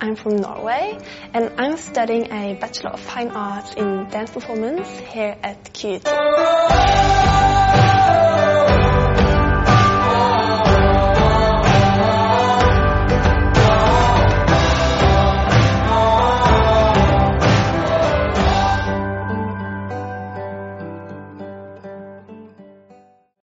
I'm from Norway and I'm studying a Bachelor of Fine Arts in Dance Performance here at QUT.